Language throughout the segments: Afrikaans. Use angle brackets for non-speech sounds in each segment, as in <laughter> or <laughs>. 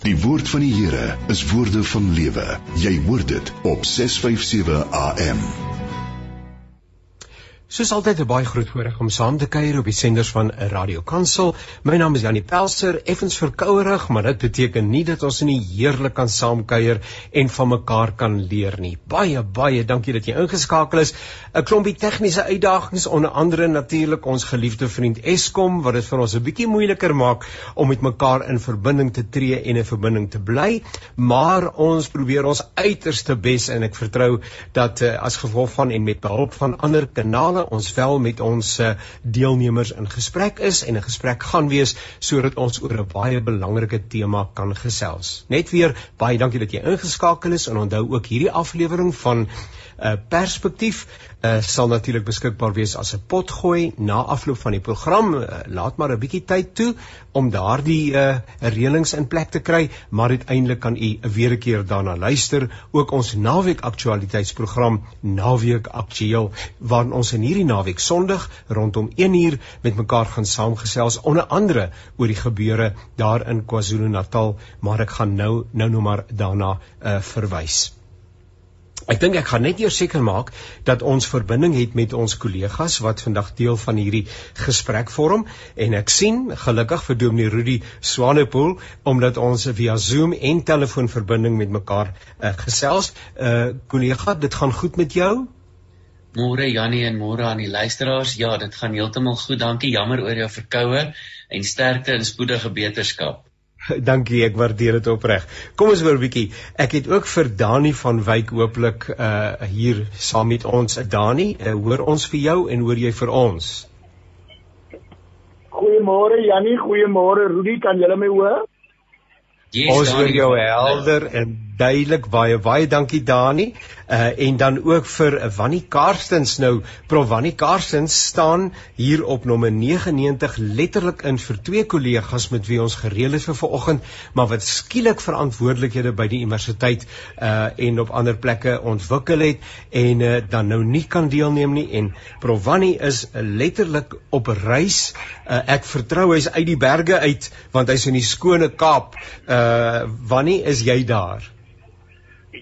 Die woord van die Here is woorde van lewe. Jy hoor dit op 657 AM. Soos altyd 'n baie groot voorreg om saam te kuier op die senders van 'n Radio Kansel. My naam is Janie Pelser, effens verkouerig, maar dit beteken nie dat ons nie heerlik kan saam kuier en van mekaar kan leer nie. Baie baie dankie dat jy ingeskakel is. 'n Klompie tegniese uitdagings onder andere natuurlik ons geliefde vriend Eskom wat dit vir ons 'n bietjie moeiliker maak om met mekaar in verbinding te tree en 'n verbinding te bly, maar ons probeer ons uiterste bes en ek vertrou dat uh, as gevolg van en met behulp van ander kanale programme ons wel met ons eh, deelnemers in gesprek is en 'n gesprek gaan wees sodat ons oor 'n baie belangrike tema kan gesels. Net weer baie dankie dat jy ingeskakel is en onthou ook hierdie aflewering van 'n uh, eh, perspektief uh, sal natuurlik beskikbaar wees as 'n potgooi na afloop van die program. Uh, laat maar 'n bietjie tyd toe om daardie uh, reëlings in plek te kry, maar uiteindelik kan u weer 'n keer daarna luister. Ook ons naweek aktualiteitsprogram Naweek Aktueel waarin ons in hierdie naweek Sondag rondom 1uur met mekaar gaan saamgesels onder andere oor die gebeure daar in KwaZulu-Natal, maar ek gaan nou nou nog maar daarna uh, verwys. Ek dink ek gaan net eers seker maak dat ons verbinding het met ons kollegas wat vandag deel van hierdie gesprek vorm en ek sien gelukkig vir Dominee Rudy Swanepoel omdat ons via Zoom en telefoonverbinding met mekaar uh, gesels. Uh kollega, dit gaan goed met jou? Môre Jannie en môre aan die luisteraars. Ja, dit gaan heeltemal goed. Dankie. Jammer oor jou verkoue en sterkte en spoedige beterskap. <laughs> Dankie, ek waardeer dit opreg. Kom ons hoor 'n bietjie. Ek het ook vir Dani van Wyk hooplik uh hier saam met ons. Dani, uh, hoor ons vir jou en hoor jy vir ons? Goeiemôre Jannie, goeiemôre Rudy, kan julle my hoor? Yes, ons hoor jou helder en duidelik baie baie dankie Dani. Uh, en dan ook vir Wannie Karstens nou. Prof Wannie Karstens staan hier op nommer 99 letterlik in vir twee kollegas met wie ons gereël het vir vanoggend maar wat skielik verantwoordelikhede by die universiteit uh, en op ander plekke ontwikkel het en uh, dan nou nie kan deelneem nie. En Prof Wannie is letterlik op reis. Uh, ek vertrou hy's uit die berge uit want hy's in die skone Kaap. Uh, Wannie is jy daar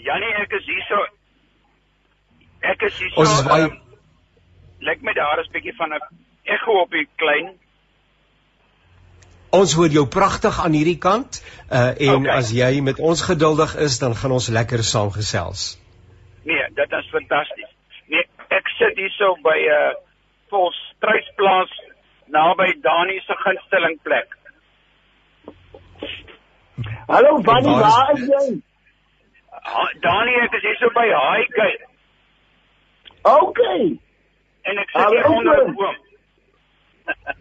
Janie, ek is hier so. Ek is hier so. Ons is baie um, Lyk my daar is 'n bietjie van 'n ekko op die klein. Ons hoor jou pragtig aan hierdie kant. Uh en okay. as jy met ons geduldig is, dan gaan ons lekker saamgesels. Nee, dit is fantasties. Nee, ek sit hier so by 'n uh, volstruisplaas naby Dani se gunsteling plek. Hallo, Bunny, waar is jy? Dani, ek is hier so by Haaike. OK. En ek sit hier onder 'n boom.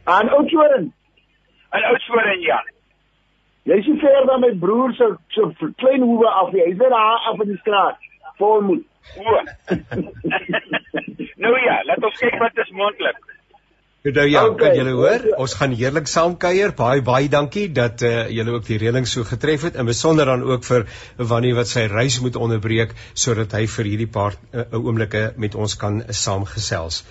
Aan Oudtshoorn. Aan Oudtshoorn, ja. Jy sien ver dan my broer se so klein hoewe af. Hy's net daar af in die straat. Volmoed. O. <laughs> nou ja, laat ons kyk wat is moontlik. Nou ja, okay. kan julle hoor? Ons gaan heerlik saam kuier. Baie baie dankie dat uh, julle ook die reëling so getref het en besonder dan ook vir Wannie wat sy reis moet onderbreek sodat hy vir hierdie paar uh, oomblikke met ons kan uh, saamgesels.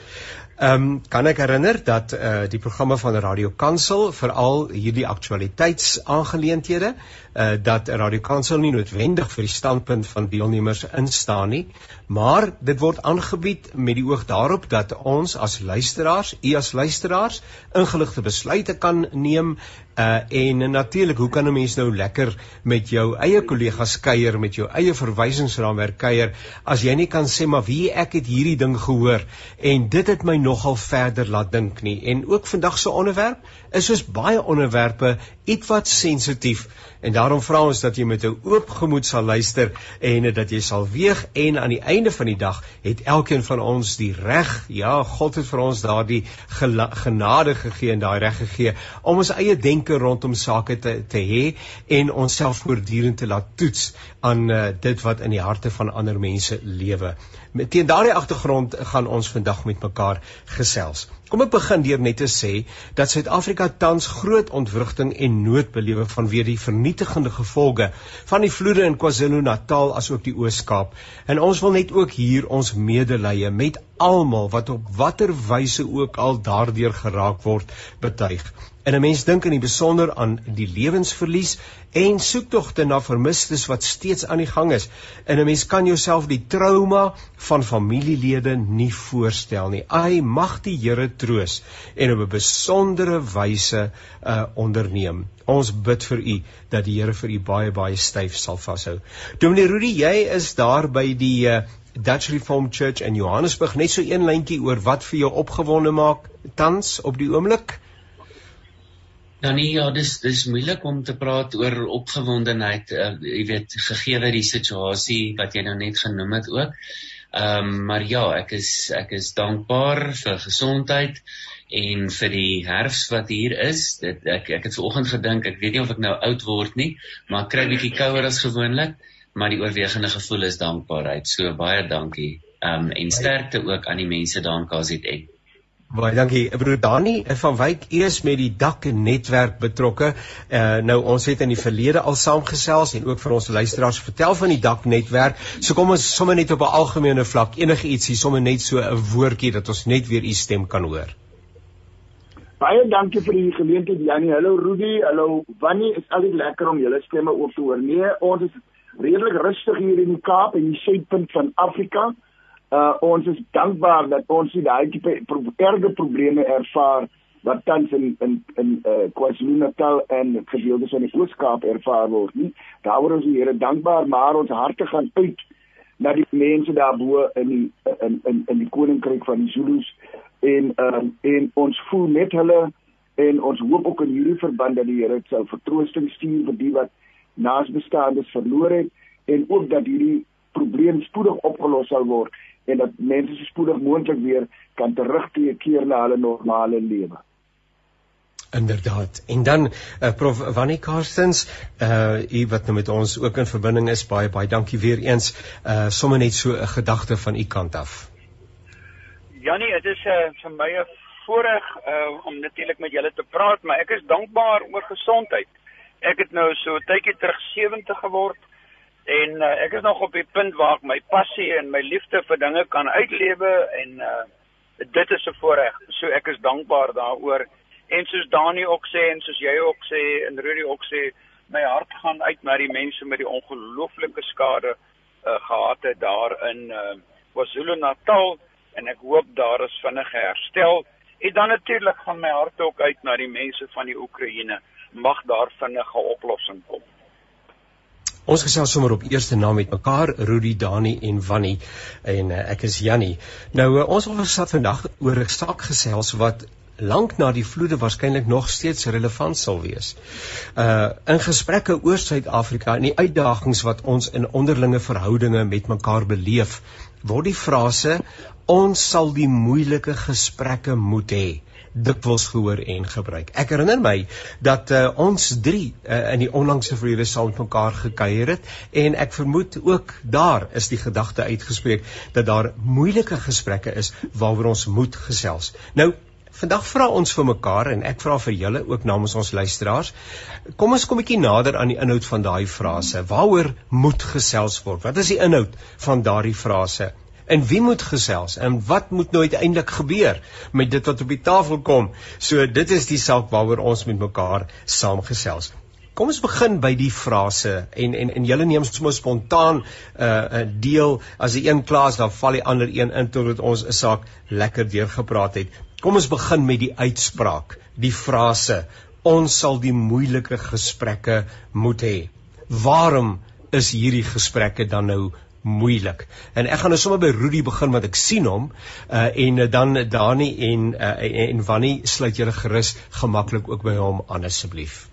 Ehm um, kan ek herinner dat eh uh, die programme van Radio Kansel veral hierdie aktualiteitsaangeleenthede eh uh, dat Radio Kansel nie noodwendig vir die standpunt van deelnemers instaan nie, maar dit word aangebied met die oog daarop dat ons as luisteraars, u as luisteraars, ingeligte besluite kan neem Uh en natuurlik, hoe kan 'n mens nou lekker met jou eie kollegas kuier, met jou eie verwysingsraamwerk kuier as jy nie kan sê maar wie ek het hierdie ding gehoor en dit het my nogal verder laat dink nie. En ook vandag se onderwerp is soos baie onderwerpe ietwat sensitief en daarom vra ons dat jy met 'n oop gemoed sal luister en dat jy sal weeg en aan die einde van die dag het elkeen van ons die reg, ja, God het vir ons daardie genade gegee en daai reg gegee om ons eie denke rondom sake te te hê en onsself voortdurend te laat toets aan uh, dit wat in die harte van ander mense lewe. Met teen daardie agtergrond gaan ons vandag met mekaar gesels. Kom ek begin deur net te sê dat Suid-Afrika tans groot ontwrigting en nood belewe vanweë die vernietigende gevolge van die vloede in KwaZulu-Natal asook die Oos-Kaap. En ons wil net ook hier ons medelee met almal wat op watter wyse ook al daardeur geraak word betuig. En 'n mens dink in die besonder aan die lewensverlies en soektogte na vermistes wat steeds aan die gang is. En 'n mens kan jouself die trauma van familielede nie voorstel nie. Ai mag die Here troos en op 'n besondere wyse uh onderneem. Ons bid vir u dat die Here vir u baie baie styf sal vashou. Dominee Rudy, jy is daar by die uh Dutch Reformed Church in Johannesburg net so een lyntjie oor wat vir jou opgewonde maak tans op die oomblik. Nee, ja, dis dis moeilik om te praat oor opgewondenheid, uh, jy weet, gegee die situasie wat jy nou net genoem het ook. Ehm um, maar ja, ek is ek is dankbaar vir gesondheid en vir die herfs wat hier is. Dit ek ek het vanoggend gedink, ek weet nie of ek nou oud word nie, maar ek kry bietjie kouer as gewoonlik, maar die oorwegende gevoel is dankbaarheid. So baie dankie. Ehm um, en sterkte ook aan die mense daar in KZN. Baie dankie. Broer Dani van Wyk eers met die dak netwerk betrokke. Uh nou ons het in die verlede al saamgesels en ook vir ons luisteraars vertel van die dak netwerk. So kom ons sommer net op 'n algemene vlak enige ietsie sommer net so 'n woordjie dat ons net weer u stem kan hoor. Baie dankie vir die geleentheid Janie. Hallo Rudy, hallo Wannie. Is altyd lekker om julle stemme ook te hoor. Nee, ons is redelik rustig hier in die Kaap en die suidpunt van Afrika uh ons is dankbaar dat ons nie daai tipe pro erge probleme ervaar wat tans in in in uh KwaZulu-Natal en gedeeltes van die Oos-Kaap ervaar word nie. Daaroor is die Here dankbaar, maar ons harte gaan uit na die mense daarbo in die in in in die koninkryk van die Zulus en um en ons voel met hulle en ons hoop ook in hierdie verband dat die Here sou vertroosting stuur vir die wat naasbestaandes verloor het en ook dat hierdie probleem spoedig opgelos sal word en dat mense so spoedig moontlik weer kan terugkeer na hulle normale lewe. Inderdaad. En dan uh, prof Wannie Karstens, uh u wat nou met ons ook in verbinding is, baie baie dankie weer eens. Uh sommer net so 'n gedagte van u kant af. Janie, dit is uh, vir my 'n voorreg uh om natuurlik met julle te praat, maar ek is dankbaar oor gesondheid. Ek het nou so tydjie terug 70 geword En uh, ek is nog op die punt waar ek my passie en my liefde vir dinge kan uitlewe en uh, dit is 'n voorreg. So ek is dankbaar daaroor. En soos Dani ook sê en soos jy ook sê en Rudy ook sê, my hart gaan uit na die mense met die ongelooflike skade uh, gehad het daar in uh, KwaZulu-Natal en ek hoop daar is vinnige herstel. En dan natuurlik gaan my hart ook uit na die mense van die Oekraïne. Mag daar vinnige oplossing kom. Ons gesels sommer op eerste naam met mekaar Rudy Dani en Wannie en uh, ek is Jannie. Nou uh, ons wil gesels vandag oor 'n saak gesels wat lank na die vloede waarskynlik nog steeds relevant sal wees. Uh in gesprekke oor Suid-Afrika en die uitdagings wat ons in onderlinge verhoudinge met mekaar beleef, word die frase ons sal die moeilike gesprekke moet hê dikwels gehoor en gebruik. Ek herinner my dat uh, ons drie uh, in die onlangse verlede saam met mekaar gekuier het en ek vermoed ook daar is die gedagte uitgespreek dat daar moeilike gesprekke is waaroor ons moet gesels. Nou Vandag vra ons vir mekaar en ek vra vir julle ook namens ons luisteraars. Kom ons kom 'n bietjie nader aan die inhoud van daai frase. Waaroor moet gesels word? Wat is die inhoud van daardie frase? En wie moet gesels en wat moet nou uiteindelik gebeur met dit wat op die tafel kom? So dit is die saak waaroor ons met mekaar saamgesels. Kom ons begin by die frase en en en julle neem sommer spontaan 'n uh, 'n uh, deel as die een klaas dan val die ander een in totdat ons 'n saak lekker deurgepraat het. Kom ons begin met die uitspraak, die frase ons sal die moeilike gesprekke moet hê. Waarom is hierdie gesprekke dan nou moeilik. En ek gaan nou sommer by Rudy begin want ek sien hom uh, en uh, dan Dani en uh, en Wannie sluit julle gerus gemaklik ook by hom aan asseblief.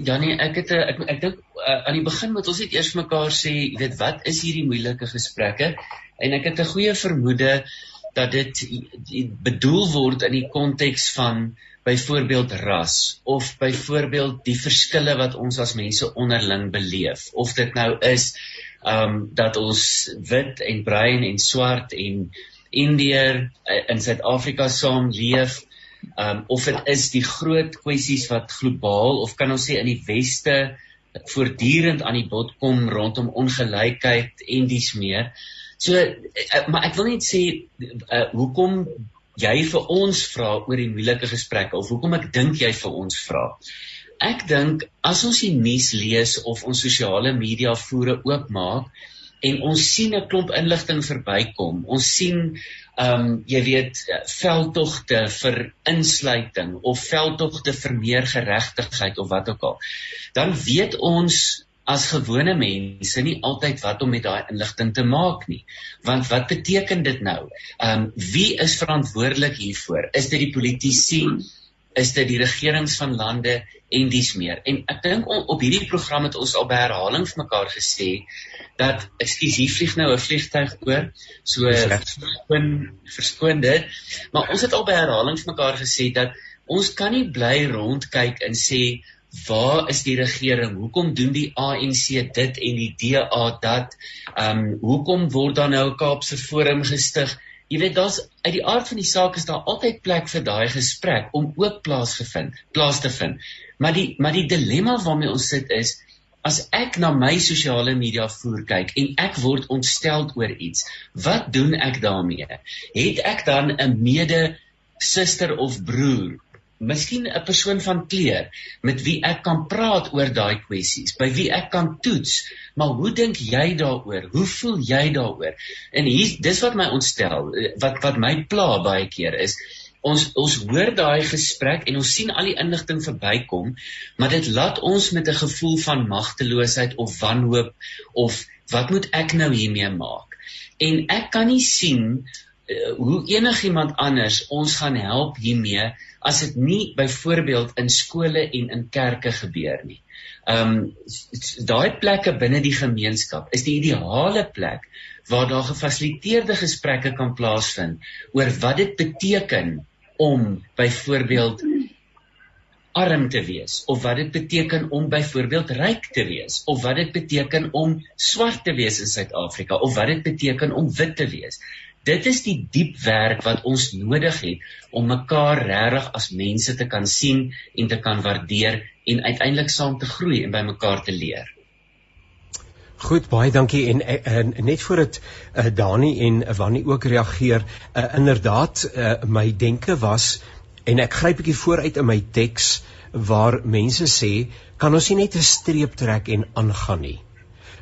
Janie, ek het ek ek dink uh, aan die begin moet ons net eers mekaar sê, jy weet wat is hierdie moeilike gesprekke? En ek het 'n goeie vermoede dat dit bedoel word in die konteks van byvoorbeeld ras of byvoorbeeld die verskille wat ons as mense onderling beleef of dit nou is um dat ons wit en bruin en swart en Indiër uh, in Suid-Afrika saam leef um of dit is die groot kwessies wat globaal of kan ons sê in die weste voortdurend aan die bod kom rondom ongelykheid en dies meer. So uh, maar ek wil net sê uh, hoekom jy vir ons vra oor die moeilike gesprekke of hoekom ek dink jy vir ons vra. Ek dink as ons die nuus lees of ons sosiale media voere oopmaak en ons sien 'n klomp inligting verbykom, ons sien ehm um, jy weet veldtogte vir insluiting of veldtogte vir meer geregtigheid of wat ook al. Dan weet ons as gewone mense nie altyd wat om met daai inligting te maak nie. Want wat beteken dit nou? Ehm um, wie is verantwoordelik hiervoor? Is dit die politici? Is dit die regerings van lande en dies meer? En ek dink op hierdie program het ons al by herhaling vir mekaar gesê dat ekskuus hier vlieg nou 'n vliegtyg oor so verskoon verskoon dit maar ons het al by herhaling vir mekaar gesê dat ons kan nie bly rondkyk en sê waar is die regering? Hoekom doen die ANC dit en die DA dat? Ehm um, hoekom word daar nou 'n Kaapse Forum gestig? Jy weet daar's uit die aard van die saak is daar altyd plek vir daai gesprek om ook plaasgevind, plaas te vind. Maar die maar die dilemma waarmee ons sit is as ek na my sosiale media voer kyk en ek word ontstel oor iets, wat doen ek daarmee? Het ek dan 'n mede suster of broer miskien 'n persoon van kleur met wie ek kan praat oor daai kwessies, by wie ek kan toets. Maar hoe dink jy daaroor? Hoe voel jy daaroor? En hier dis wat my ontstel, wat wat my pla baie keer is ons ons hoor daai gesprek en ons sien al die inligting verbykom, maar dit laat ons met 'n gevoel van magteloosheid of wanhoop of wat moet ek nou hiermee maak? En ek kan nie sien hoe enigiemand anders ons gaan help hiermee as dit nie byvoorbeeld in skole en in kerke gebeur nie. Ehm um, daai plekke binne die gemeenskap is die ideale plek waar daar gefasiliteerde gesprekke kan plaasvind oor wat dit beteken om byvoorbeeld arm te wees of wat dit beteken om byvoorbeeld ryk te wees of wat dit beteken om swart te wees in Suid-Afrika of wat dit beteken om wit te wees. Dit is die diep werk wat ons nodig het om mekaar regtig as mense te kan sien en te kan waardeer en uiteindelik saam te groei en by mekaar te leer. Goed, baie dankie en, en, en net voordat uh, Dani en Wannie ook reageer, uh, inderdaad uh, my denke was en ek gryp 'n bietjie vooruit in my teks waar mense sê kan ons nie net 'n streep trek en aangaan nie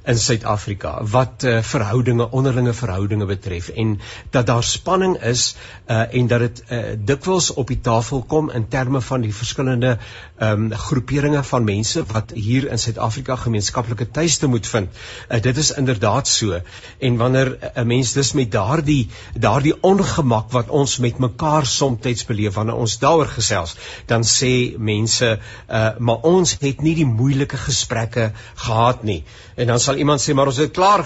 in Suid-Afrika wat uh, verhoudinge onderlinge verhoudinge betref en dat daar spanning is uh, en dat dit uh, dikwels op die tafel kom in terme van die verskillende um, groeperinge van mense wat hier in Suid-Afrika gemeenskaplike tuiste moet vind. Uh, dit is inderdaad so en wanneer 'n uh, mens dus met daardie daardie ongemak wat ons met mekaar soms beleef wanneer ons daaroor gesels, dan sê mense uh, maar ons het nie die moeilike gesprekke gehad nie. En dan sal iemand sê maar ons het klaar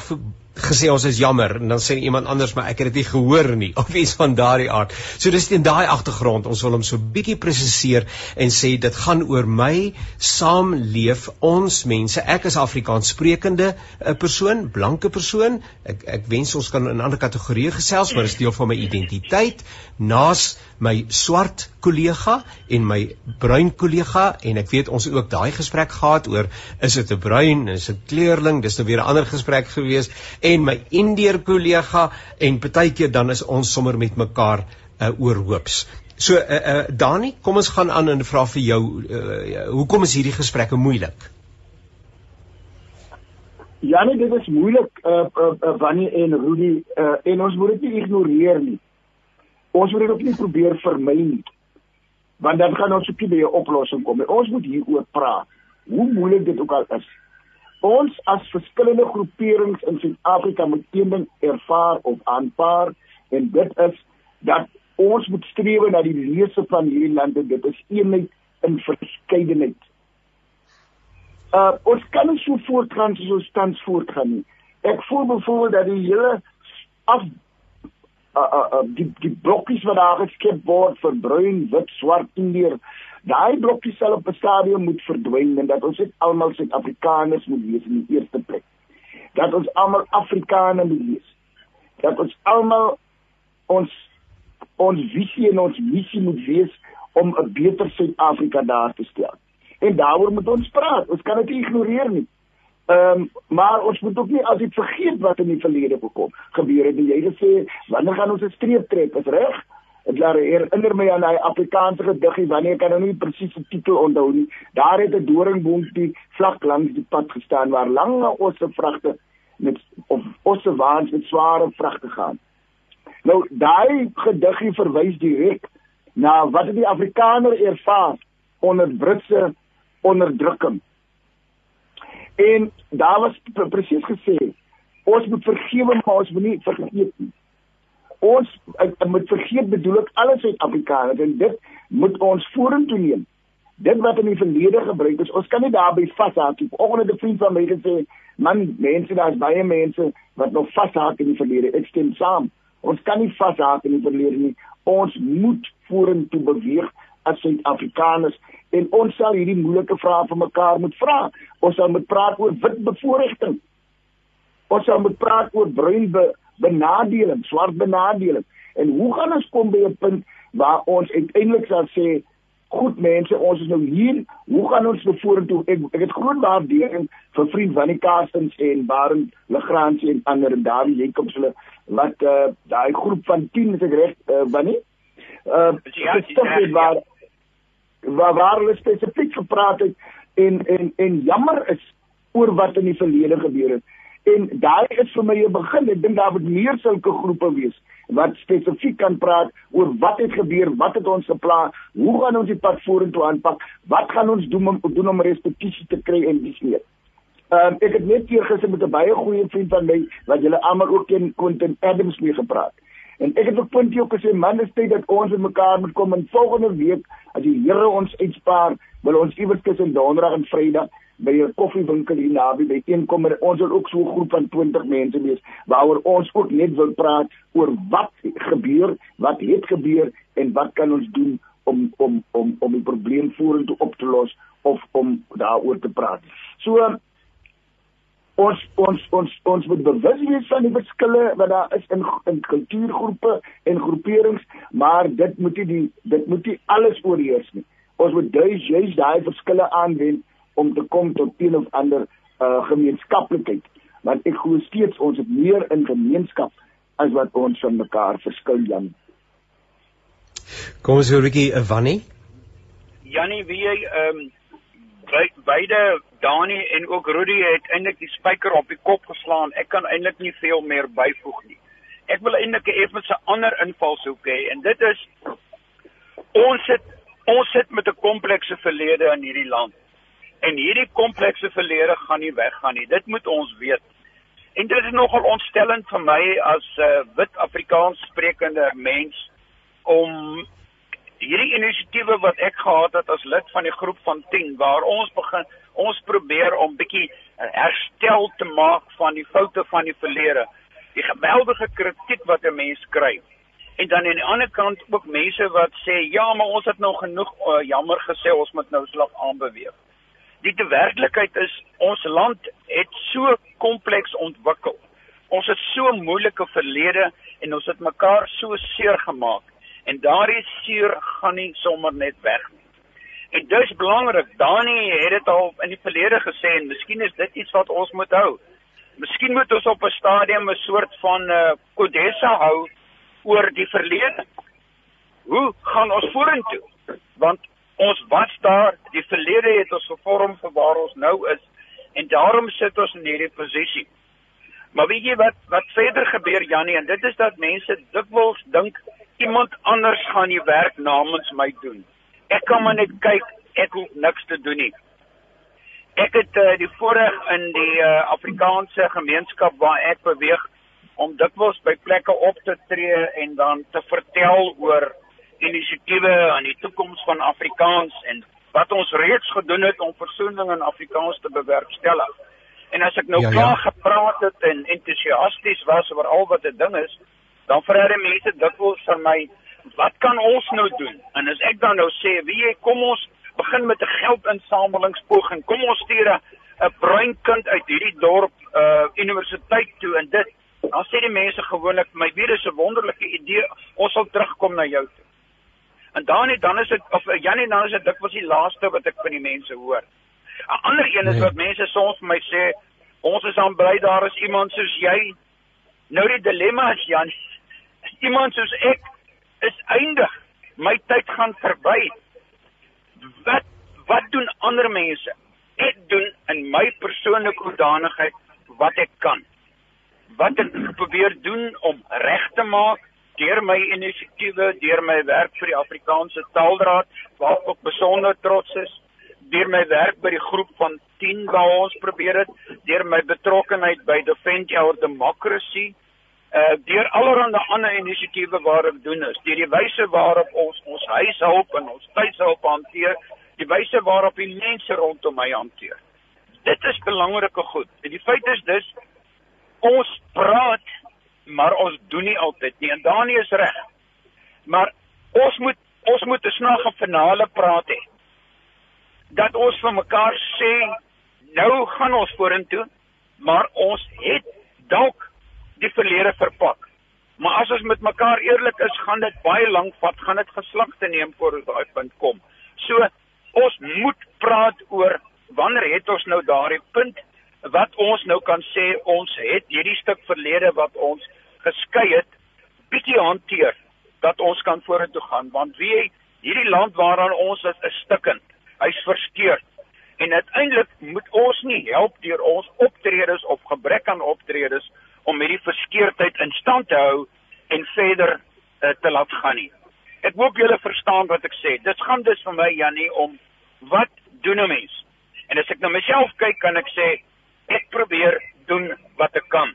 gesê ons is jammer en dan sê iemand anders maar ek het dit nie gehoor nie <laughs> of iets van daardie aard. So dis teen daai agtergrond ons wil hom so bietjie presiseer en sê dit gaan oor my saamleef ons mense. Ek is Afrikaans sprekende 'n eh, persoon, blanke persoon. Ek ek wens ons kan in ander kategorieë gesels, maar is deel van my identiteit. Naas my swart kollega en my bruin kollega en ek weet ons het ook daai gesprek gehad oor is dit 'n bruin, is dit kleurling, dis nou weer 'n ander gesprek gewees en my indeer kollega en partykeer dan is ons sommer met mekaar uh, oorhoops. So uh, uh, Dani, kom ons gaan aan en vra vir jou uh, hoekom is hierdie gesprekke moeilik? Ja nee, dit is moeilik uh, uh, uh Wannie en Rudy uh, en ons moet dit nie ignoreer nie. Ons moet dit ook nie probeer vermy nie. Want dan gaan ons op 'n oplossing kom. Ons moet hieroor praat. Hoe moeilik dit ook al is ons as verskillende groeperings in Suid-Afrika moet een ding ervaar of aanvaar en dit is dat ons moet streef na die lese van hierdie lande dit is eenheid in verskeidenheid. Uh ons kan nie so voortgaan soos ons tans voortgaan nie. Ek voel byvoorbeeld dat die hele af uh uh, uh die die blokkies wat daar geskep word vir bruin, wit, swart, indier daai blokkie sal op 'n stadium moet verdwyn en dat ons net almal Suid-Afrikaners moet wees in die eerste plek. Dat ons almal Afrikaners moet wees. Dat ons almal ons ons visie en ons missie moet wees om 'n beter Suid-Afrika daar te stel. En daaroor moet ons praat. Ons kan dit ignoreer nie. Ehm um, maar ons moet ook nie as dit vergeet wat in die verlede gekom gebeur het. Jy het gesê wanneer gaan ons 'n streep trek? Is reg? Dit laat herinner my aan daai Afrikaanse gediggie wanneer kan nou nie presies die titel onthou nie. Daar het 'n doringboontjie vlak langs die pad gestaan waar lange osse vragte met of osse waans met sware vragte gaan. Nou daai gediggie verwys direk na wat die Afrikaner ervaar onder Britse onderdrukking. En daar was presies gesê ons moet vergewe maar ons moet nie vergeet nie ons moet vergeet bedoel ek alle Suid-Afrikaners en dit moet ons vorentoe neem. Dit wat in die verlede gebruik is, ons kan nie daarby vashaak nie. Oggend het 'n vriend van my gesê, man, mense daar's baie mense wat nog vashaak in die verlede. Ek stem saam. Ons kan nie vashaak in die verlede nie. Ons moet vorentoe beweeg as Suid-Afrikaners en ons sal hierdie moeilike vrae vir mekaar moet vra. Ons sal moet praat oor wit bevoordiging. Ons sal moet praat oor bruin be benadeling, swart benadeling. En hoe gaan ons kom by 'n punt waar ons uiteindelik sal sê goed mense, ons is nou hier. Hoe gaan ons vorentoe? Ek ek het groot waardering vir vriend van die Kastens en Barend Legrand en ander Dawie Jacobs hulle wat uh, daai groep van 10 is ek reg uh, wanneer uh ja, ja, waar waar waar hulle spesifiek gepraat het en en en jammer is oor wat in die verlede gebeur het en daai is vir my 'n begin. Ek dink daar moet meer sulke groepe wees wat spesifiek kan praat oor wat het gebeur, wat het ons geplan, hoe gaan ons die pad vorentoe aanpak, wat gaan ons doen om doen om restituisie te kry en dis meer. Ehm um, ek het net gister met 'n baie goeie vriend van my wat julle almal ook ken, Quentin Adams mee gepraat. En ek het ook punt hier gesê man, dit is tyd dat ons met mekaar moet kom en volgende week as die Here ons uitspaar, wil ons iewers tussen Donderdag en Vrydag by 'n koffiewinkel hier naby by een kom ons wil ook so 'n groep van 20 mense wees waaroor ons ook net wil praat oor wat gebeur, wat het gebeur en wat kan ons doen om om om om die probleem vorentoe op te los of om daaroor te praat. So ons ons ons ons moet bewus wees van die verskille wat daar is in in kultuurgroepe en groeperings, maar dit moet nie die dit moet nie alles oorheers nie. Ons moet juist daai verskille aanwend om te kom tot een of ander uh, gemeenskaplikheid. Want ek glo steeds ons het meer in gemeenskap as wat ons van mekaar verskil Jan. Kom ons hoor 'n bietjie uh, Wannie. Jannie wie jy ehm um, beide Dani en ook Rudy het eintlik die spyker op die kop geslaan. Ek kan eintlik nie veel meer byvoeg nie. Ek wil eintlik effens 'n ander invalshoek hê en dit is ons sit ons sit met 'n komplekse verlede in hierdie land En hierdie komplekse verlede gaan nie weggaan nie. Dit moet ons weet. En dit is nogal ontstellend vir my as 'n uh, wit Afrikaans sprekende mens om hierdie inisiatiewe wat ek gehad het as lid van die groep van 10 waar ons begin ons probeer om bietjie herstel te maak van die foute van die verlede. Die geweldige kritiek wat 'n mens kry. En dan aan die ander kant ook mense wat sê ja, maar ons het nou genoeg uh, jammer gesê, ons moet nou slag aanbeweeg. Die te werklikheid is ons land het so kompleks ontwikkel. Ons het so moeilike verlede en ons het mekaar so seer gemaak. En daardie seer gaan nie sommer net weg nie. En dis belangrik. Dani het dit al in die verlede gesê en miskien is dit iets wat ons moet hou. Miskien moet ons op 'n stadium 'n soort van 'n uh, kodessa hou oor die verlede. Hoe gaan ons vorentoe? Want ons was daar, die verlede het ons gevorm vir waar ons nou is en daarom sit ons in hierdie posisie. Maar weet jy wat wat verder gebeur Jannie en dit is dat mense dikwels dink iemand anders gaan die werk namens my doen. Ek kan maar net kyk, ek hoef niks te doen nie. Ek het uh, die voorreg in die uh, Afrikaanse gemeenskap waar ek beweeg om dikwels by plekke op te tree en dan te vertel oor inisiatiewe aan die toekoms van Afrikaans en wat ons reeds gedoen het om versoening in Afrikaans te bewerkstellig. En as ek nou ja, klaar ja. gepraat het en entoesiasties was oor al wat dit ding is, dan vra die mense dikwels van my, wat kan ons nou doen? En as ek dan nou sê, wie jy kom ons begin met 'n geldinsamelingspoging. Kom ons stuur 'n bruin kind uit hierdie dorp uh universiteit toe en dit dan sê die mense gewoonlik, my weer is 'n wonderlike idee, ons sal terugkom na jou toe. En dan net dan is dit of eh, Janie dan is dit dikwels die laaste wat ek van die mense hoor. 'n Ander een is nee. wat mense soms vir my sê, ons is aan bly daar is iemand soos jy. Nou die dilemma is Jan, iemand soos ek is eindig. My tyd gaan verby. Wat wat doen ander mense? Ek doen in my persoonlike hoedanigheid wat ek kan. Wat ek probeer doen om reg te maak deur my inisiatiewe, deur my werk vir die Afrikaanse Taalraad waarop ek besonder trots is, deur my werk by die groep van 10 waar ons probeer het, deur my betrokkeheid by Defend Our Democracy, uh deur allerlei ander inisiatiewe waar ek doen is, deur die wyse waarop ons ons huishulp en ons tuishulp hanteer, die wyse waarop die mense rondom my hanteer. Dit is belangrike goed. En die feit is dus ons praat maar ons doen nie altyd nie. En Dani is reg. Maar ons moet ons moet 'n snaakse finale praat hê. Dat ons vir mekaar sê nou gaan ons vorentoe, maar ons het dalk die verlede verpak. Maar as ons met mekaar eerlik is, gaan dit baie lank vat, gaan dit geslagte neem voor ons daai punt kom. So ons moet praat oor wanneer het ons nou daardie punt wat ons nou kan sê ons het hierdie stuk verlede wat ons geskei het bietjie hanteer dat ons kan vorentoe gaan. Want wie hierdie land waaraan ons is is stikkend. Hy's versteur en uiteindelik moet ons nie help deur ons optredes of gebrek aan optredes om hierdie verskeurdheid in stand te hou en verder uh, te laat gaan nie. Ek hoop julle verstaan wat ek sê. Dit gaan dus vir my Jannie om wat doen 'n mens? En as ek na myself kyk kan ek sê ek probeer doen wat ek kan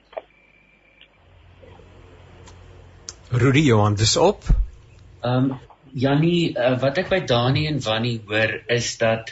Rudy Johan dis op. Ehm um, Jannie, uh, wat ek by Dani en Wannie hoor is dat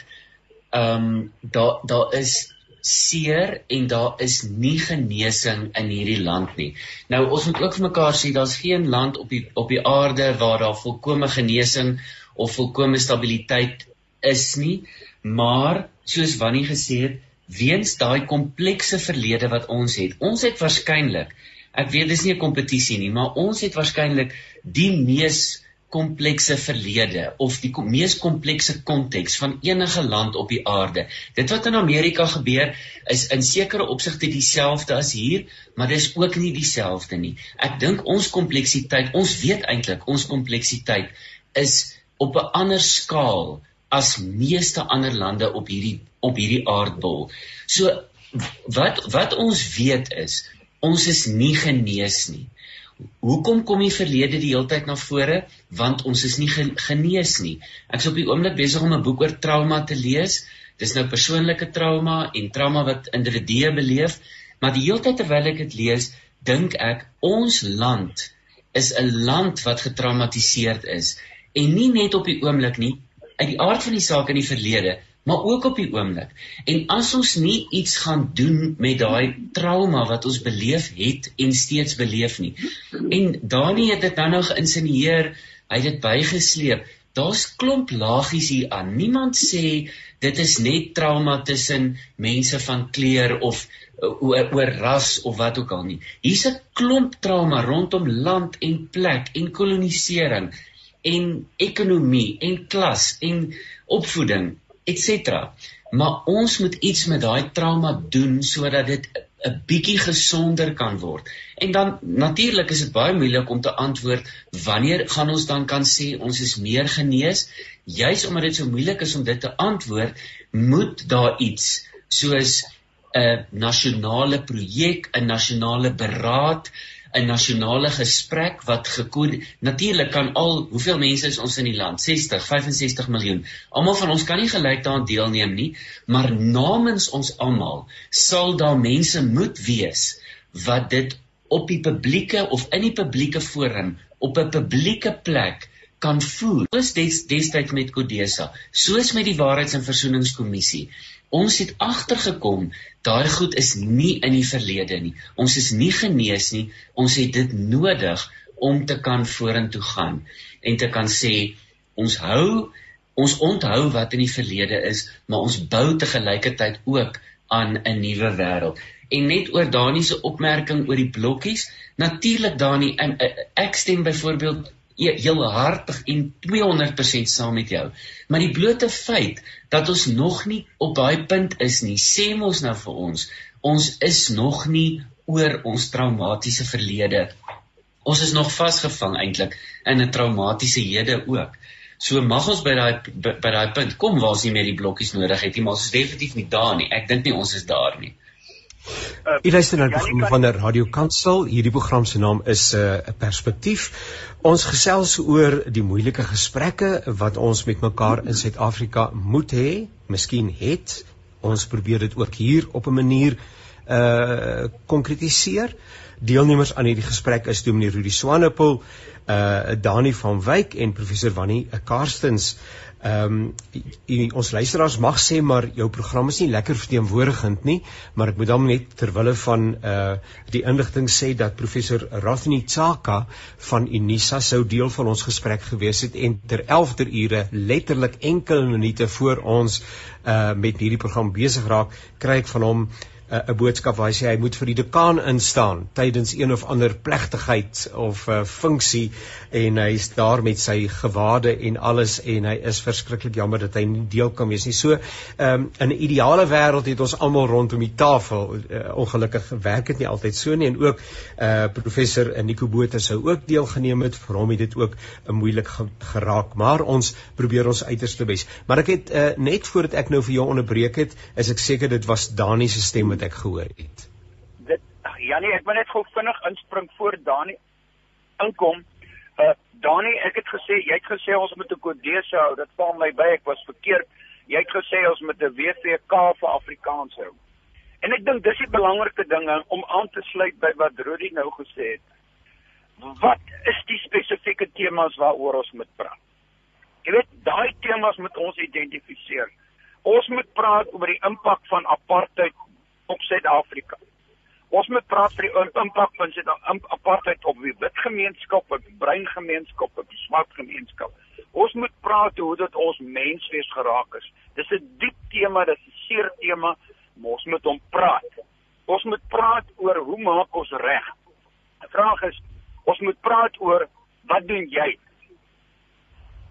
ehm um, daar daar is seer en daar is nie genesing in hierdie land nie. Nou ons moet ook vir mekaar sê daar's geen land op die op die aarde waar daar volkomme genesing of volkomme stabiliteit is nie, maar soos Wannie gesê het, weens daai komplekse verlede wat ons het. Ons het waarskynlik Ek weet dis nie 'n kompetisie nie, maar ons het waarskynlik die mees komplekse verlede of die kom, mees komplekse konteks van enige land op die aarde. Dit wat in Amerika gebeur is in sekere opsigte dieselfde as hier, maar dis ook nie dieselfde nie. Ek dink ons kompleksiteit, ons weet eintlik ons kompleksiteit is op 'n ander skaal as meeste ander lande op hierdie op hierdie aardbol. So wat wat ons weet is ons is nie genees nie. Hoekom kom die verlede die hele tyd na vore? Want ons is nie genees nie. Ek is op die oomblik besig om 'n boek oor trauma te lees. Dis nou persoonlike trauma en trauma wat individue beleef, maar die hele tyd terwyl ek dit lees, dink ek ons land is 'n land wat getraumatiseerd is en nie net op die oomblik nie, uit die aard van die saak in die verlede, maar ook op die oomblik. En as ons nie iets gaan doen met daai trauma wat ons beleef het en steeds beleef nie. En Dani het dit dan nou geïnsinieer, hy het dit bygesleep. Daar's klomp lagies hier aan. Niemand sê dit is net trauma tussen mense van kleur of oor, oor ras of wat ook al nie. Hier's 'n klomp trauma rondom land en plek en kolonisering en ekonomie en klas en opvoeding ens. Maar ons moet iets met daai trauma doen sodat dit 'n bietjie gesonder kan word. En dan natuurlik is dit baie moeilik om te antwoord wanneer gaan ons dan kan sê ons is meer genees? Juis omdat dit so moeilik is om dit te antwoord, moet daar iets soos 'n nasionale projek, 'n nasionale beraad, 'n nasionale gesprek wat gekode natuurlik kan al hoeveel mense is ons in die land? 60 65 miljoen. Almal van ons kan nie gelyk daaraan deelneem nie maar namens ons almal sal daar mense moet wees wat dit op die publieke of in die publieke forum op 'n publieke plek kan voer soos des, destyds met Kodesa soos met die waarheids- en versoeningskommissie Ons het agtergekom daai goed is nie in die verlede nie. Ons is nie genees nie. Ons het dit nodig om te kan vorentoe gaan en te kan sê ons hou ons onthou wat in die verlede is, maar ons bou te gelykertyd ook aan 'n nuwe wêreld. En net oor Dani se opmerking oor die blokkies, natuurlik Dani, ek stem byvoorbeeld heel hartig en 200% saam met jou. Maar die blote feit dat ons nog nie op daai punt is nie, sê mos nou vir ons, ons is nog nie oor ons traumatiese verlede Ons is nog vasgevang eintlik in 'n traumatiese hede ook. So mag ons by daai by daai punt kom waar ons nie meer die blokkies nodig het nie, maar ons is definitief nie daar nie. Ek dink nie ons is daar nie. Uh, U luister na die program van die Radio Kansel. Hierdie program se naam is 'n uh, perspektief. Ons gesels oor die moeilike gesprekke wat ons met mekaar in Suid-Afrika moet hê, miskien het. Ons probeer dit ook hier op 'n manier uh konkretiseer. Deelnemers aan hierdie gesprek is Dominee Rudi Swanepoel, uh Dani van Wyk en professor Wannie Karstens. Ehm um, ons luisteraars mag sê maar jou program is nie lekker verteenwoordigend nie, maar ek moet dan net ter wille van uh die inligting sê dat professor Rathni Tsaka van Unisa sou deel van ons gesprek gewees het en ter 11ter ure letterlik enkele minute voor ons uh met hierdie program besig raak, kry ek van hom 'n uh, boodskap waar hy sê hy moet vir die dekaan instaan tydens een of ander plegtigheid of 'n uh, funksie en hy's daar met sy gewade en alles en hy is verskriklik jammer dat hy nie deel kan wees nie. So, um, in 'n ideale wêreld het ons almal rondom die tafel. Uh, ongelukkig werk dit nie altyd so nie en ook uh professor Nico Botha sou ook deelgeneem het. Vir hom het dit ook 'n moeilik ge geraak, maar ons probeer ons uiterste bes. Maar ek het uh, net voordat ek nou vir jou onderbreek het, is ek seker dit was Dani se stem wat ek gehoor het. Dit Janie, ek wil net gou vinnig inspring voor Dani inkom. Uh Dani, ek het gesê jy het gesê ons moet 'n kodese hou. Dit val my by, ek was verkeerd. Jy het gesê ons moet 'n WVK vir Afrikaans hou. En ek dink dis die belangrike dinge om aan te sluit by wat Rudy nou gesê het. Wat is die spesifieke temas waaroor ons moet praat? Jy weet, daai temas moet ons identifiseer. Ons moet praat oor die impak van apartheid op Suid-Afrika. Ons moet praat vir die impak van dit apartheid op die wit gemeenskap, op die bruin gemeenskap, op die swart gemeenskap. Ons moet praat hoe dit ons menswees geraak is. Dis 'n diep tema, dis 'n seer tema, maar ons moet hom praat. Ons moet praat oor hoe maak ons reg? Die vraag is, ons moet praat oor wat doen jy?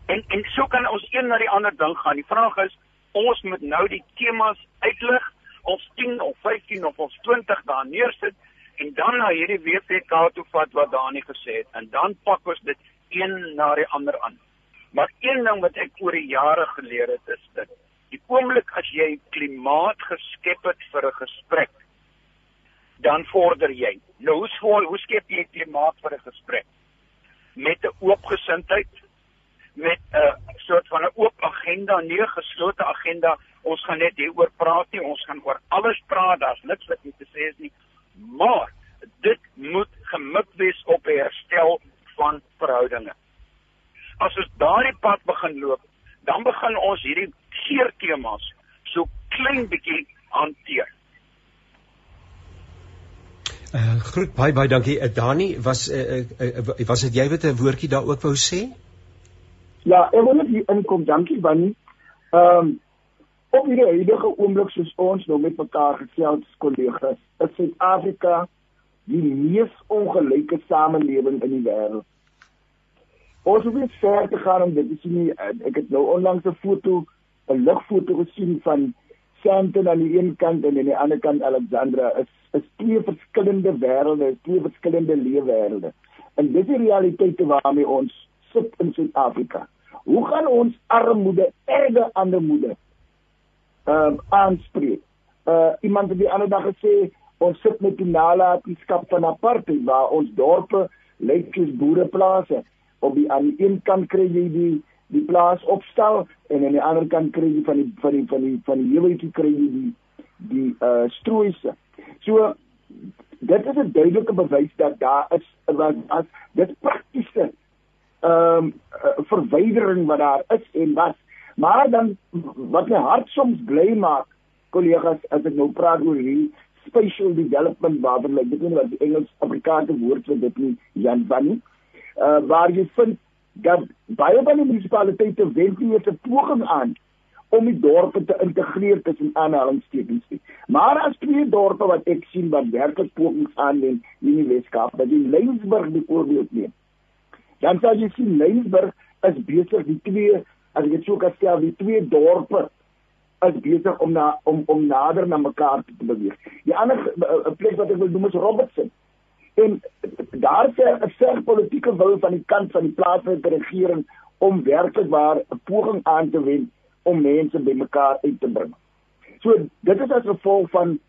En en so kan ons een na die ander ding gaan. Die vraag is, ons moet nou die temas uitlig ons 10 of 15 of ons 20 daar neersit en dan na hierdie WPK toe vat wat Dani gesê het en dan pak ons dit een na die ander aan. Maar een ding wat ek oor die jare geleer het is dit die oomblik as jy klimaat geskep het vir 'n gesprek dan vorder jy. Nou hoe skool, hoe skep jy klimaat vir 'n gesprek? Met 'n oop gesindheid, met 'n soort van 'n oop agenda, nie 'n geslote agenda ons gaan net hieroor praat nie, ons gaan oor alles praat, daar's niks wat nie te sê is nie. Maar dit moet gemik wees op herstel van verhoudinge. As ons daardie pad begin loop, dan begin ons hierdie seer temas so klein bietjie hanteer. Uh groet baie baie dankie. Uh, Dani, was uh, uh, was dit jy wat 'n woordjie daar ook wou sê? Ja, ek wil net hier inkom. Dankie Wannie. Ehm um, op hierdie huidige oomblik soos ons nou met mekaar gesels kollegas, is Suid-Afrika die mees ongelyke samelewing in die wêreld. Ons hoef nie ver te gaan om dit te sien. Ek het nou onlangs 'n foto, 'n ligfoto gesien van Sandton aan die een kant en aan die ander kant Alexandra. Is is twee verskillende wêrelde, twee verskillende leefwêrelde. En dis die realiteite waarmee ons sit in Suid-Afrika. Hoe gaan ons armoede, erge armoede ehm um, aanspreek. Uh iemand het die ander dag gesê ons sit met die nalatenskap van apartheid waar ons dorpe lyk soos boereplase. Op die aan die een kant kry jy die die plaas opstel en aan die ander kant kry jy van die van die van die van die heeltjie kry jy die die uh strooise. So dit is 'n duidelike bewys dat daar is wat as dit praktiese ehm um, verwydering wat daar is en wat Maar dan wat my hart soms bly maak, kollegas, as ek nou praat oor hierdie special development waarvan ek weet nie wat die Engels Afrikaanse woord vir dit nie, Jan van nie. Uh waar jy vind dat baie van die munisipaliteite wend nie 'n poging aan om die dorpe te integreer tussen aanhalingstekens. Maar as twee dorpe wat ek sien wat werklik pogings aanneem in die Weskaap, dat die Lensburg byvoorbeeld neem. Dan sal jy sien Lensburg is besig die twee as ek dit so kan stel, die twee dorpe is besig om na om om nader na mekaar te beweeg. Die ander 'n plek wat ek wil noem is Robertson. En daar is 'n sterk politieke wil van die kant van die plaaslike regering om werklik waar 'n poging aan te wend om mense bymekaar uit te bring. So dit is as gevolg van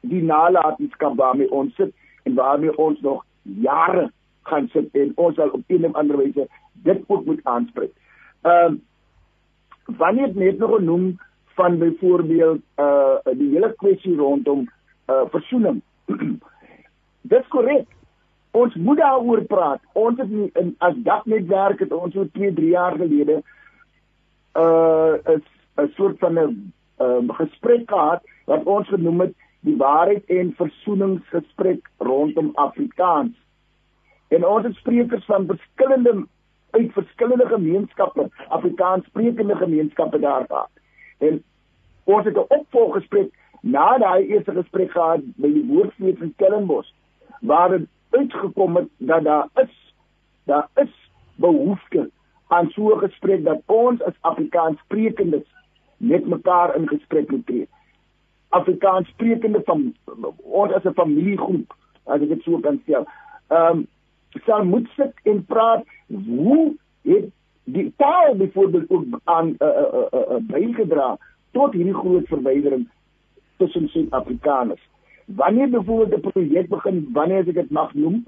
die nalatenskap waarmee ons sit en waarmee ons nog jare gaan sit en ons sal op 'n of ander wyse dit ook moet aanspreek. Ehm uh, wanneer net nog genoem van byvoorbeeld uh die hele kwessie rondom uh versoening. <clears throat> Dis korrek. Ons moet daaroor praat. Ons het nie, in as dagnetwerk het ons so 2, 3 jaar gelede uh 'n soort van 'n um, gesprek gehad wat ons genoem het die waarheid en versoeningsgesprek rondom Afrikaans. En ons het sprekers van verskillende uit verskillende gemeenskappe, Afrikaans sprekende gemeenskappe daar gehad. En ons het 'n opvolggesprek na daai eerste gesprek gehad by die woordfees in Stellenbosch waar dit uitgekom het dat daar is daar is behoefte aan so 'n gesprek dat ons as Afrikaans sprekendes met mekaar in gesprek moet tree. Afrikaans sprekende van ons as 'n familiegroep, as ek dit so kan stel. Ehm um, sal moet sit en praat hoe het die taal byvoorbeeld ook aan uh, uh, uh, uh, bygedra tot hierdie groot verwydering tussen Suid-Afrikaners. Wanneer byvoorbeeld 'n projek begin, wanneer as ek dit mag noem,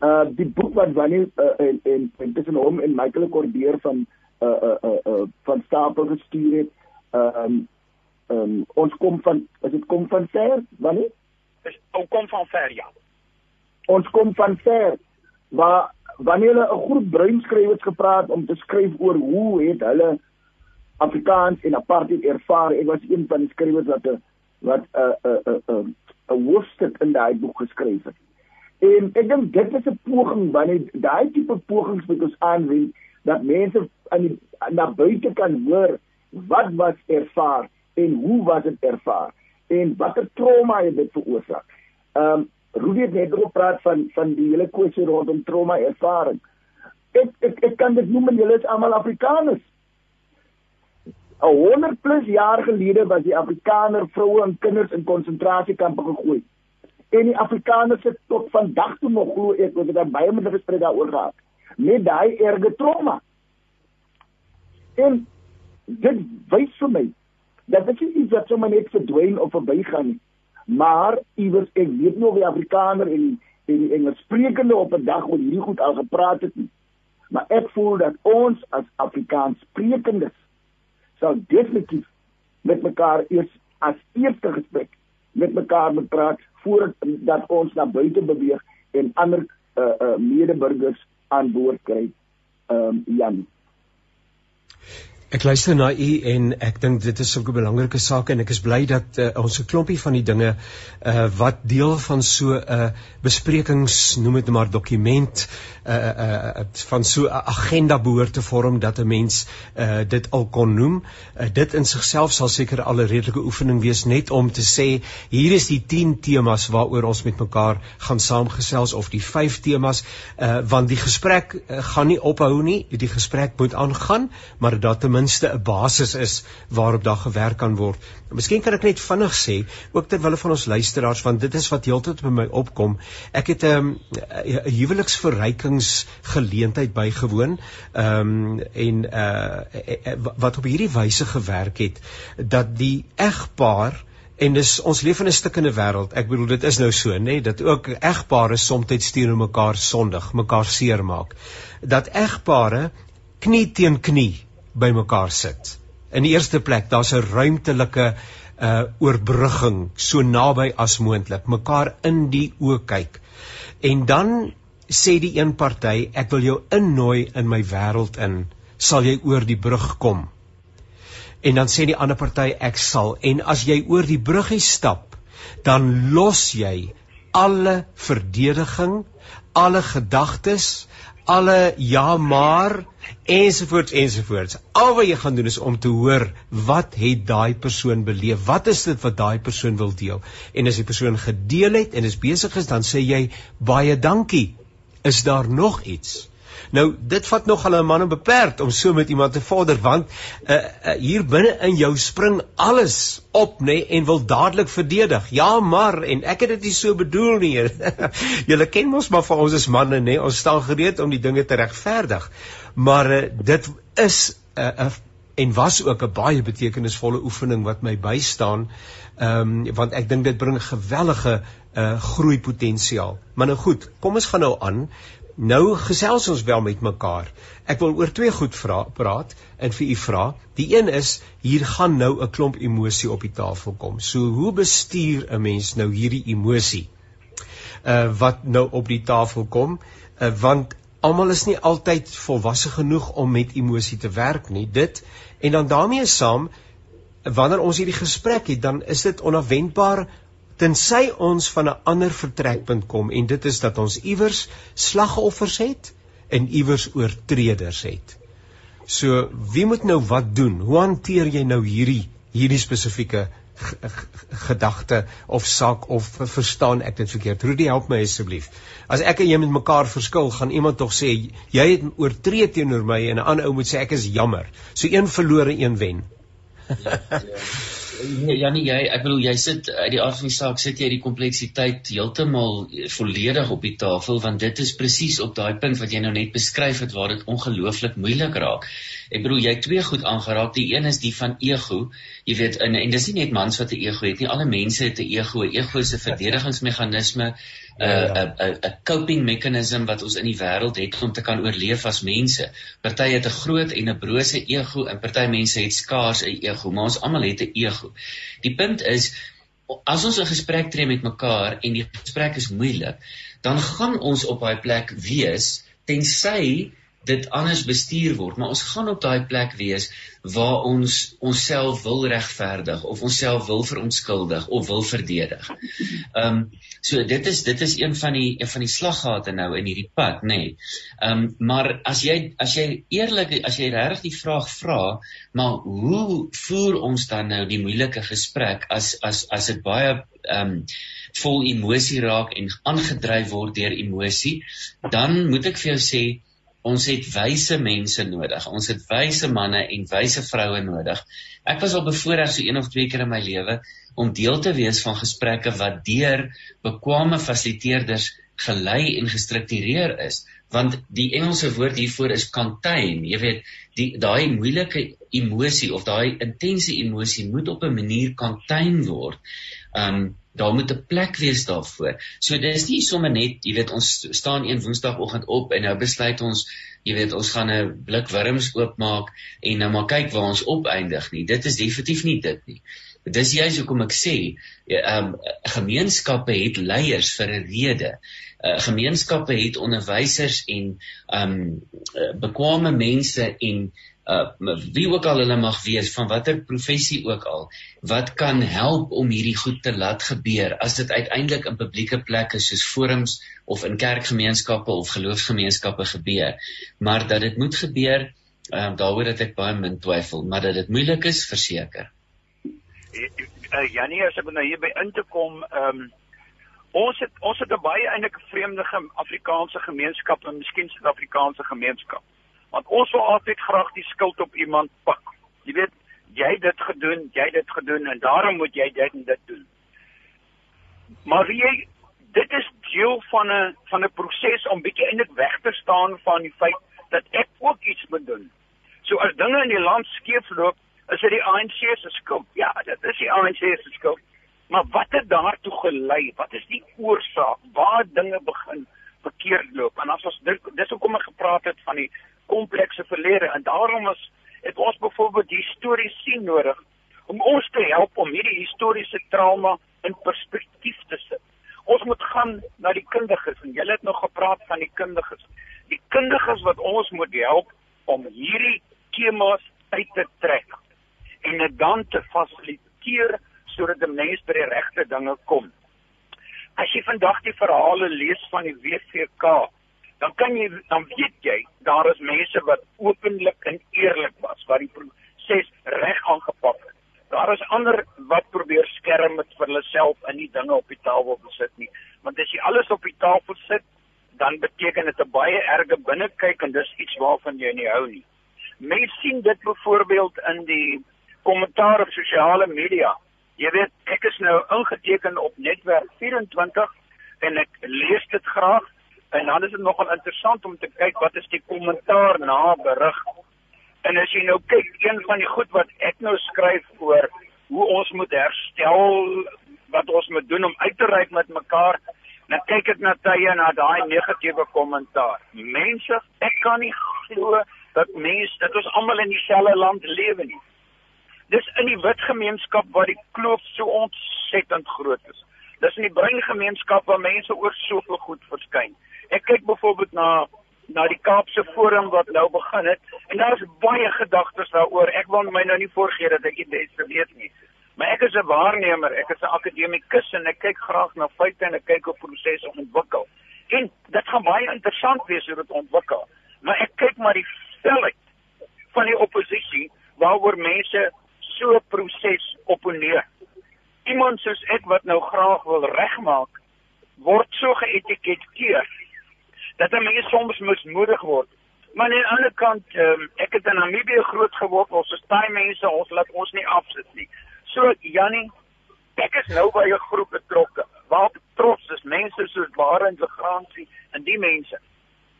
uh die boek wat wanneer uh, en en, en tussen hom en Michael Cordier van uh uh uh, uh van Stapel gestuur het, ehm um, um, ons kom van as dit kom van ver, wanneer? Ou kom van ver ja. Ons kom van ver waar wanneer hulle 'n groep breinskrywers gepraat om te skryf oor hoe het hulle Afrikaans en apartheid ervaar. Ek was een van die skrywers wat 'n wat 'n 'n 'n 'n hoofstuk in daai boek geskryf het. En ek dink dit is 'n poging wanneer daai tipe pogings wat ons aanwend dat mense aan die na buite kan hoor wat was ervaar en hoe was dit ervaar en watter trauma het dit veroorsaak. Ehm um, Rudy het net gepraat van van die hele kwessie rondom trauma ervaring. Ek ek ek kan dit noem en julle is almal Afrikaners. 100 plus jaar gelede was die Afrikaner vroue en kinders in konsentrasiekampe gegooi. En die Afrikaners sit tot vandag toe nog glo ek oor dit baie mense gespreek daaroor gehad. Met daai erge trauma. En dit wys vir my dat dit nie iets wat sommer net verdwyn of verbygaan nie. Maar iewers ek weet nie of die Afrikaner en en die Engelssprekende op 'n dag oor hierdie goed al gepraat het nie. Maar ek voel dat ons as Afrikaans sprekendes sal definitief met mekaar eers as eerste gesprek met mekaar moet praat voordat ons na buite beweeg en ander uh, uh, medeburgers aan boord kry. Ehm um, Jan Ek luister na u en ek dink dit is sulke belangrike sake en ek is bly dat uh, ons 'n klompie van die dinge uh, wat deel van so 'n uh, besprekings noem dit maar dokument uh, uh, van so 'n agenda behoort te vorm dat 'n mens uh, dit al kon noem. Uh, dit in sigself sal seker al 'n redelike oefening wees net om te sê hier is die 10 temas waaroor ons met mekaar gaan saamgesels of die 5 temas uh, want die gesprek uh, gaan nie ophou nie. Die gesprek moet aangaan, maar dat ten minste 'n basis is waarop daar gewerk kan word. Miskien kan ek net vinnig sê ook terwyl van ons luisteraars want dit is wat heeltyd by my opkom. Ek het 'n um, huweliksverrykingsgeleentheid bygewoon um, en uh, wat op hierdie wyse gewerk het dat die egpaar en dis ons leef in 'n stikkende wêreld. Ek bedoel dit is nou so, nê, nee, dat ook egpare soms teenoor mekaar sondig, mekaar seermaak. Dat egpare knie teen knie by mekaar sit. In die eerste plek, daar's 'n ruimtelike uh oorbrugging so naby as moontlik, mekaar in die oë kyk. En dan sê die een party, ek wil jou innooi in my wêreld in, sal jy oor die brug kom? En dan sê die ander party, ek sal. En as jy oor die bruggie stap, dan los jy alle verdediging, alle gedagtes, alle ja maar ensovoorts ensovoorts. Al wat jy gaan doen is om te hoor wat het daai persoon beleef? Wat is dit wat daai persoon wil deel? En as die persoon gedeel het en is besig is, dan sê jy baie dankie. Is daar nog iets? Nou dit vat nog al 'n man beperk om so met iemand te vorder want uh, uh, hier binne in jou spring alles op nê nee, en wil dadelik verdedig. Ja, maar en ek het dit nie so bedoel nie. <laughs> Julle ken mos maar vir ons as manne nê, nee, ons staan gereed om die dinge te regverdig. Maar uh, dit is 'n uh, uh, en was ook 'n baie betekenisvolle oefening wat my bystaan. Ehm um, want ek dink dit bring gewellige uh groeipotensiaal. Maar nou goed, kom ons gaan nou aan. Nou gesels ons wel met mekaar. Ek wil oor twee goed vra praat en vir u vra. Die een is hier gaan nou 'n klomp emosie op die tafel kom. So hoe bestuur 'n mens nou hierdie emosie? Uh wat nou op die tafel kom? Uh want almal is nie altyd volwasse genoeg om met emosie te werk nie. Dit en dan daarmee saam wanneer ons hierdie gesprek het, dan is dit onverwendbaar tensy ons van 'n ander vertrekpunt kom en dit is dat ons iewers slagoffers het en iewers oortreders het. So wie moet nou wat doen? Hoe hanteer jy nou hierdie hierdie spesifieke gedagte of saak of verstaan ek dit verkeerd? Rudy help my asseblief. As ek en jy met mekaar verskil, gaan iemand tog sê jy het oortree teenoor my en 'n ander ou moet sê ek is jammer. So een verloor en een wen. Ja, <laughs> ja. Nee, Janie, jy, ek bedoel jy sit uit die aard van die saak sit jy die kompleksiteit heeltemal volledig op die tafel want dit is presies op daai punt wat jy nou net beskryf het waar dit ongelooflik moeilik raak. Ek bedoel jy twee goed aangeraak. Die een is die van ego. Jy weet en, en dis nie net mans wat 'n ego het nie. Alle mense het 'n ego. Ego is 'n verdedigingsmeganisme. 'N. 'n 'n coping meganisme wat ons in die wêreld het om te kan oorleef as mense. Party het 'n groot en 'n brose ego en party mense het skaars 'n ego, maar ons almal het 'n ego. Die punt is as ons 'n gesprek tree met mekaar en die gesprek is moeilik, dan gaan ons op daai plek wees tensy dit anders bestuur word, maar ons gaan op daai plek wees waar ons onsself wil regverdig of onsself wil verontskuldig of wil verdedig. Ehm um, so dit is dit is een van die een van die slaggate nou in hierdie pad, nê. Nee. Ehm um, maar as jy as jy eerlik as jy regtig die vraag vra, maar hoe voer ons dan nou die moeilike gesprek as as as dit baie ehm um, vol emosie raak en aangedryf word deur emosie, dan moet ek vir jou sê Ons het wyse mense nodig. Ons het wyse manne en wyse vroue nodig. Ek was al bevoorreg so een of twee keer in my lewe om deel te wees van gesprekke wat deur bekwame fasiliteerders gelei en gestruktureer is want die Engelse woord hiervoor is contain jy weet die daai moeilike emosie of daai intense emosie moet op 'n manier contain word um daar moet 'n plek wees daarvoor. So dis nie sommer net, jy weet, ons staan een Woensdagoggend op en nou besluit ons, jy weet, ons gaan 'n blik wurms oopmaak en nou maar kyk waar ons opeindig nie. Dit is definitief nie dit nie. Dis juist hoekom ek sê, ehm um, gemeenskappe het leiers vir 'n rede. Uh, gemeenskappe het onderwysers en ehm um, bekwame mense en uh wie ook al hulle mag wees van watter professie ook al wat kan help om hierdie goed te laat gebeur as dit uiteindelik in publieke plekke soos forums of in kerkgemeenskappe of geloofsgemeenskappe gebeur. Maar dat dit moet gebeur um, daaroor het ek baie min twyfel maar dat dit moeilik is verseker. Uh, Janie as ek nou hier by in te kom um, ons het ons het 'n baie eintlik vreemde Afrikaanse gemeenskap en miskien Suid-Afrikaanse gemeenskap want ons wil altyd graag die skuld op iemand pak. Jy weet, jy het dit gedoen, jy het dit gedoen en daarom moet jy dit en dit doen. Maar jy dit is deel van 'n van 'n proses om bietjie eintlik weg te staan van die feit dat ek ook iets moet doen. So as dinge in die land skeefloop, is dit die ANC se skuld. Ja, dit is die ANC se skuld. Maar wat het daartoe gelei? Wat is die oorsaak? Waar dinge begin verkeerd loop? En as ons dis hoekom ek gepraat het van die komplekse verlede en daarom is het ons byvoorbeeld die storie sien nodig om ons te help om hierdie historiese trauma in perspektief te sit. Ons moet gaan na die kundiges en julle het nog gepraat van die kundiges. Die kundiges wat ons moet help om hierdie temas uit te trek en dit dan te fasiliteer sodat die mens by die regte dinge kom. As jy vandag die verhale lees van die WVK dan kan jy dan weet jy daar is mense wat openlik en eerlik was wat die proses reg aangepak het. Daar is ander wat probeer skerm met vir hulle self en nie dinge op die tafel besit nie. Want as jy alles op die tafel sit, dan beteken dit 'n baie erge binnekyk en dis iets waarvan jy nie hou nie. Mense sien dit byvoorbeeld in die kommentaar op sosiale media. Jy weet, ek is nou ingeteken op netwerk 24 en ek lees dit graag en dan is dit nogal interessant om te kyk wat is die kommentaar na berig. En as jy nou kyk, een van die goed wat ek nou skryf oor hoe ons moet herstel wat ons moet doen om uit te reik met mekaar dan kyk ek na tye na daai negatiewe kommentaar. Mense, ek kan nie glo dat mense dat ons almal in dieselfde land lewe nie. Dis in die wit gemeenskap waar die kloof so ontsettend groot is. Dis in die bruin gemeenskap waar mense oor soveel goed verskyn. Ek kyk byvoorbeeld na na die Kaapse forum wat nou begin het en daar's baie gedagtes daaroor. Ek wil my nou nie voorgee dat ek dit beste weet nie. Maar ek is 'n waarnemer, ek is 'n akademikus en ek kyk graag na feite en ek kyk hoe prosesse ontwikkel. En dit gaan baie interessant wees hoe dit ontwikkel. Maar ek kyk maar die stelling van die oppositie waaroor mense so 'n proses opponeer. Iemand soos ek wat nou graag wil regmaak, word so geetiketeer dat 'n mens soms mismoedig word. Maar aan die ander kant, um, ek het in Namibië groot geword, ons is baie mense, ons laat ons nie afsit nie. So Jannie, ek is nou by 'n groep betrokke. Waar trots is mense soos Barend Legrandsie en die mense.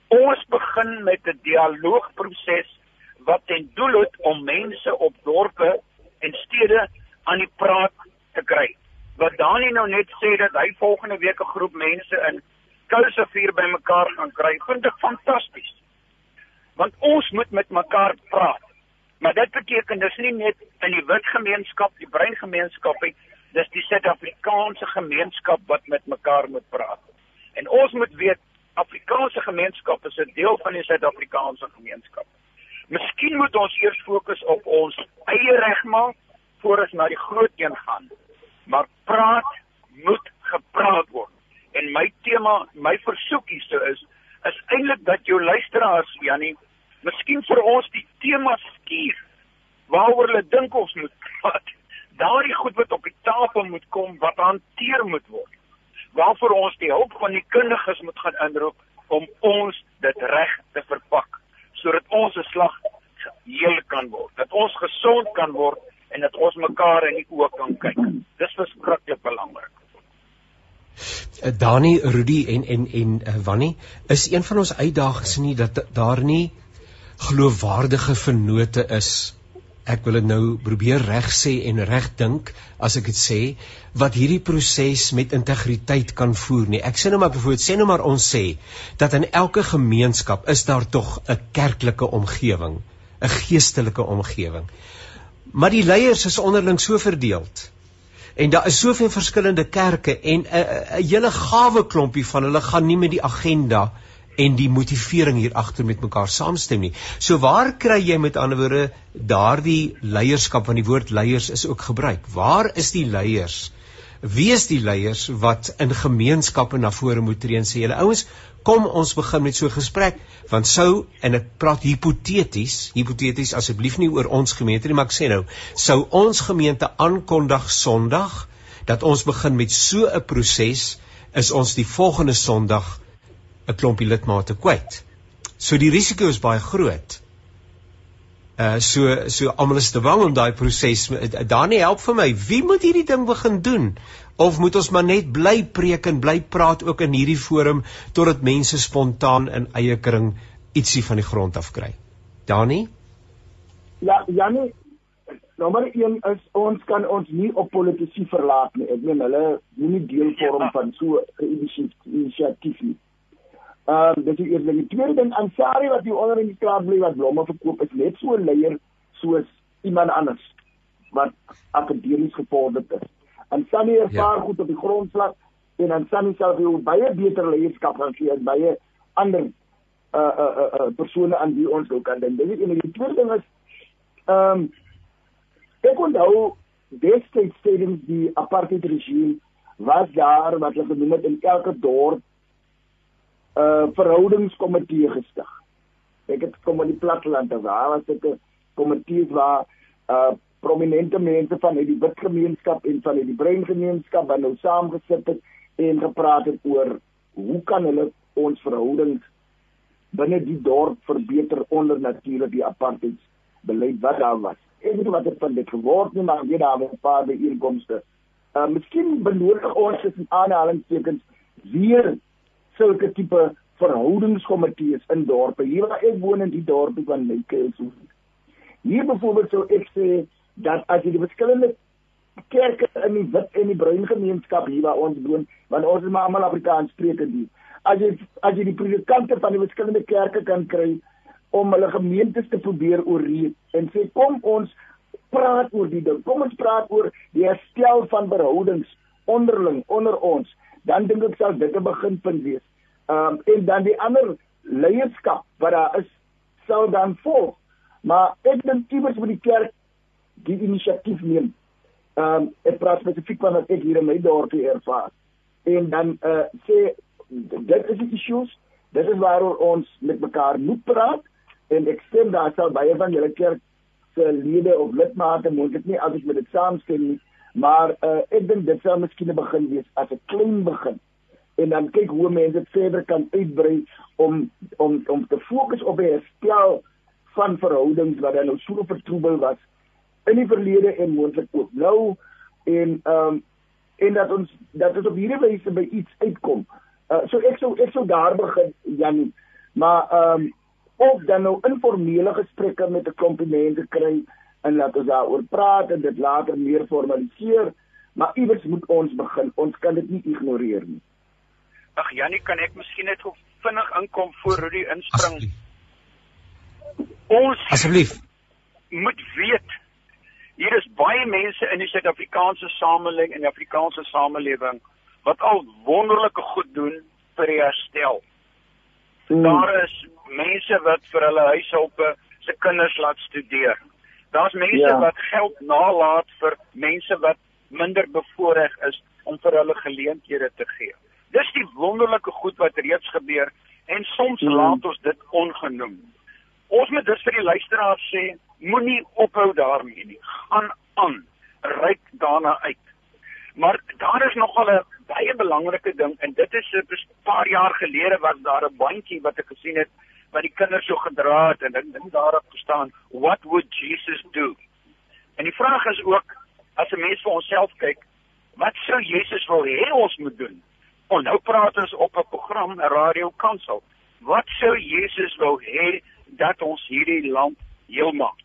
Ons begin met 'n dialoogproses wat ten doel het om mense op dorpe en stede aan die praat te kry. Wat Dani nou net sê dat hy volgende week 'n groep mense in Kuilsevier bymekaar gaan kry, vind ek fantasties. Want ons moet met mekaar praat. Maar dit beteken dis nie net in die wit gemeenskap, die bruin gemeenskap nie, dis die Suid-Afrikaanse gemeenskap wat met mekaar moet praat. En ons moet weet Afrikaanse gemeenskap is 'n deel van die Suid-Afrikaanse gemeenskap. Miskien moet ons eers fokus op ons eie regmaak voor ons na die groot een gaan. Maar praat moet gepraat word. En my tema, my versoek hierso is is eintlik dat jou luisteraars Jannie miskien vir ons die tema skuur waaroor hulle dink ons moet praat. Daardie goed wat op die tafel moet kom wat hanteer moet word. Waarvoor ons die hulp van die kundiges moet gaan inroep om ons dit reg te verpak sodat ons 'n slag heel kan word. Dat ons gesond kan word en dat ons mekaar in die oë kan kyk. Dis verskriklik belangrik. Eh, Dani, Rudy en en en uh, Wannie, is een van ons uitdagings nie dat daar nie geloofwaardige vennote is. Ek wil dit nou probeer reg sê en reg dink as ek dit sê wat hierdie proses met integriteit kan voer nie. Ek sê nou maar byvoorbeeld sê nou maar ons sê dat in elke gemeenskap is daar tog 'n kerklike omgewing, 'n geestelike omgewing. Maar die leiers is onderling so verdeeld. En daar is soveel verskillende kerke en 'n 'n hele gawe klompie van hulle gaan nie met die agenda en die motivering hier agter met mekaar saamstem nie. So waar kry jy met ander woorde daardie leierskap want die woord leiers is ook gebruik. Waar is die leiers? Wie is die leiers wat in gemeenskappe na vore moet tree en sê julle ouens, kom ons begin met so 'n gesprek want sou en ek praat hipoteties, hipoteties asseblief nie oor ons gemeente nie, maar ek sê nou, sou ons gemeente aankondig Sondag dat ons begin met so 'n proses, is ons die volgende Sondag 'n klompie lidmate kwyt. So die risiko is baie groot. Uh so so almal is te bang om daai proses daar nie help vir my. Wie moet hierdie ding begin doen? Of moet ons maar net bly preek en bly praat ook in hierdie forum totdat mense spontaan in eie kring ietsie van die grond af kry? Dani? Ja, Janie, nommer 1 is ons kan ons nie op politici verlaat nie. Ek meen hulle moenie deel vorm ja. van so 'n inisiatief nie. Ehm uh, dis die eerste ding. Die tweede ding, Ansari wat hier onder in die straat bly wat blomme verkoop is net so 'n leier soos iemand anders wat akademies gevorderd is. En Sunny ervaar ja. goed op die grondslag en dan Sunny self hoe baie beter leierskap gaan gee as baie ander uh uh uh, uh persone aan wie ons ook kan dink. Dis en die tweede ding is ehm um, ek onthou destyds tydens die apartheid regime was daar wat hulle genoem het in elke dorp uh verhoudingskomitee gestig. Ek het kom op die platteland af, daar was ek 'n komitee waar uh prominente mense van die wit gemeenskap en van die bruin gemeenskap wat nou saamgesit het en gepraat het oor hoe kan hulle ons verhoudings binne die dorp verbeter onder natuurlik die apartheid beleid wat daar was. Ek weet wat het van dit geword nie, maar weet daar was 'n paar byeenkomste. Uh miskien benodig ons is in aanhalingstekens weer sulke tipe verhoudingskomitees in dorpe. Hier waar ek woon in die dorp van Leykeelsoen. Hier byvoorbeeld sou ek sê dat as jy die verskillende kerke in die wit en die bruin gemeenskap hier waar ons woon, want ons is maar almal Afrikaans sprekend. As jy as jy die predikante van die verskillende kerke kan kry om hulle gemeentes te probeer oorreed en sê kom ons praat oor die ding. Kom ons praat oor die herstel van verhoudings onderling onder ons. Dan dink ek sal dit 'n beginpunt wees. Ehm um, en dan die ander leierskap wat daar is sal dan volg. Maar ek dink iewers moet die kerk die inisiatief neem ehm um, ek praat spesifiek van wat ek hier in my dorpie ervaar. En dan eh uh, sê dit is die issues, dit is waaroor ons met mekaar moet praat en ek stem daar sal baie van julle kerk se lede of lidmate moontlik nie altyd met dit saamstem nie, maar uh, ek dink dit sou miskien 'n begin wees as 'n klein begin en dan kyk hoe mense dit verder kan uitbrei om om om te fokus op 'n herstel van verhoudings wat dan nou so vertroebel was in die verlede en moontlik ook nou en ehm um, en dat ons dat ons op hierdie wyse by iets uitkom. Uh, so ek sou ek sou daar begin Janie. Maar ehm um, ook dan nou informele gesprekke met 'n klompie mense kry en laat ons daaroor praat en dit later meer formaliseer. Maar iewers moet ons begin. Ons kan dit nie ignoreer nie. Ag Janie, kan ek miskien net gou vinnig inkom voor Rudy inspring? Ons asseblief moet weet hier is baie mense in die Suid-Afrikaanse samelewing en die Afrikaanse samelewing wat al wonderlike goed doen vir die herstel. Hmm. Daar is mense wat vir hulle huishulpe se kinders laat studeer. Daar's mense ja. wat geld nalat vir mense wat minder bevoordeel is om vir hulle geleenthede te gee. Dis die wonderlike goed wat reeds gebeur en soms hmm. laat ons dit ongenoem. Ons moet dus vir die luisteraars sê, moenie ophou daarmee nie. Gaan aan. Ryk daarna uit. Maar daar is nogal 'n baie belangrike ding en dit is 'n paar jaar gelede was daar 'n bandjie wat ek gesien het wat die kinders so gedra het en ek dink daarop gestaan what would Jesus do? En die vraag is ook as 'n mens vir onsself kyk, wat sou Jesus wil hê ons moet doen? En nou praat ons op 'n program, 'n radio kansel. Wat sou Jesus wou hê dat ons hierdie land heel maak?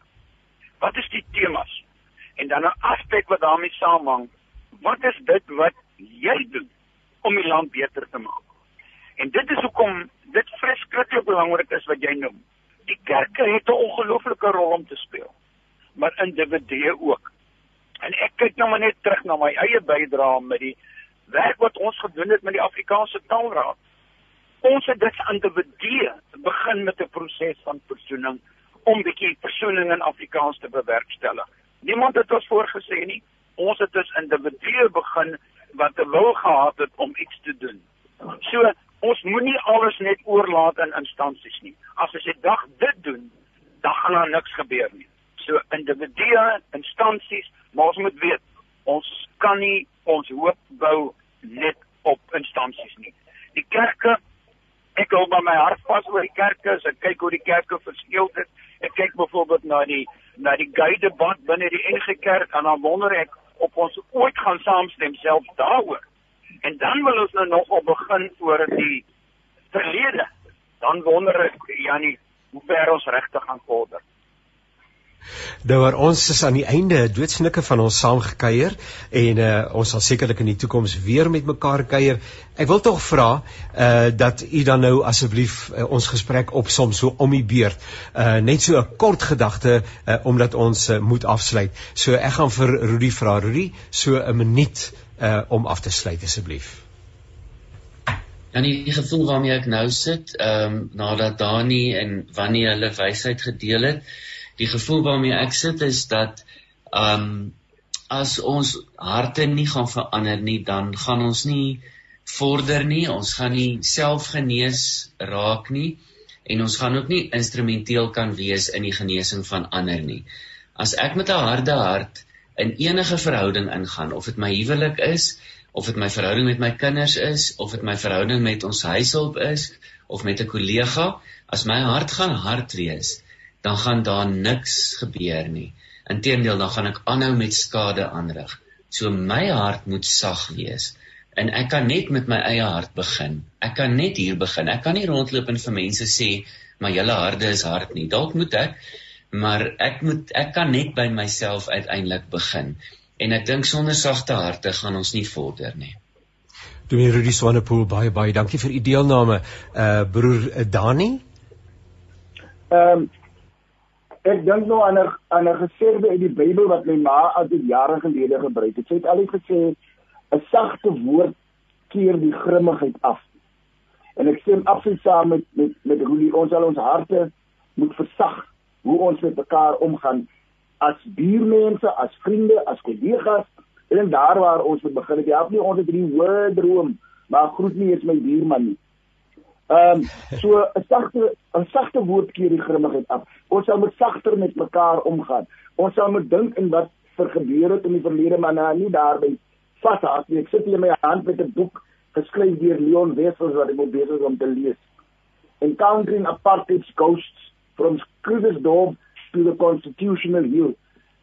Wat is die temas? En dan 'n aspek wat daarmee saamhang, wat is dit wat jy doen om die land beter te maak? En dit is hoekom dit verskriklik belangrik is wat jy noem. Die kerke het 'n ongelooflike rol om te speel, maar individue ook. En ek kyk nou maar net terug na my eie bydrae met die werk wat ons gedoen het met die Afrikaanse Taalraad. Ons het dit individue begin met 'n proses van versoening om bietjie versoening in Afrikaans te bewerkstellig. Niemand het ons voorgesê nie. Ons het as individue begin wat 'n wil gehad het om iets te doen. So ons moenie alles net oorlaat aan in instansies nie. As ons 'n dag dit doen, dan gaan daar niks gebeur nie. So individue, instansies, maar ons moet weet, ons kan nie ons hoop bou net op instansies nie. Die kerke ek hou by my hart vas oor die kerke, as ek kyk hoe die kerke verskeel het. Ek kyk byvoorbeeld na die na die gay debat binne die NG Kerk en dan wonder ek of ons ooit gaan saamstem self daaroor. En dan wil ons nou nog op begin oor die verlede. Dan wonder ek Jannie, hoe ver ons regtig gaan vorder. Nou maar ons is aan die einde doodsnikke van ons saamgekuier en uh, ons sal sekerlik in die toekoms weer met mekaar kuier. Ek wil tog vra uh, dat u dan nou asseblief uh, ons gesprek opsom so om die beurt. Uh, net so 'n kort gedagte uh, omdat ons uh, moet afsluit. So ek gaan vir Rudy vra. Rudy, so 'n minuut uh, om af te sluit asseblief. En die gevoel waarmee ek nou sit, ehm um, nadat Dani en Wannie hulle wysheid gedeel het, die gevoel waarmee ek sit is dat um as ons harte nie gaan verander nie, dan gaan ons nie vorder nie, ons gaan nie self genees raak nie en ons gaan ook nie instrumenteel kan wees in die genesing van ander nie. As ek met 'n harde hart in enige verhouding ingaan, of dit my huwelik is of dit my verhouding met my kinders is, of dit my verhouding met ons huishulp is of met 'n kollega, as my hart gaan hard wees, dan gaan daar niks gebeur nie. Inteendeel, dan gaan ek aanhou met skade aanrig. So my hart moet sag wees en ek kan net met my eie hart begin. Ek kan net hier begin. Ek kan nie rondloop en vir mense sê maar julle harte is hard nie. Dalk moet ek, maar ek moet ek kan net by myself uiteindelik begin. En ek dink sonder sagte harte gaan ons nie vorder nie. Dominee Rudy Swanepoel, baie baie dankie vir u deelname. Uh broer uh, Dani. Ehm um, ek dink nou aan 'n aan 'n gesegde uit die Bybel wat my ma altyd jare gelede gebruik het. Sy het altyd gesê 'n sagte woord keer die grimmigheid af. En ek stem absoluut saam met met met Rudy, ons al ons harte moet versag hoe ons met mekaar omgaan as buurmense, as vriende, as kollegas en daar waar ons moet begin. Ek help nie ons het hierdie hoë droom, maar groet nie eens my buurman nie. Ehm um, so 'n sagte 'n sagte woord keer die grimmigheid af. Ons sal met sagter met mekaar omgaan. Ons sal moet dink in wat vir gebeure het in die verlede, maar nou nie daarby vashou nie. Ek sit hier met my hand met 'n boek geskryf deur Leon Wessels wat ek moet besig om te lees. Encountering Apartheid's Ghosts from Krugersdorp to the constitutional hill.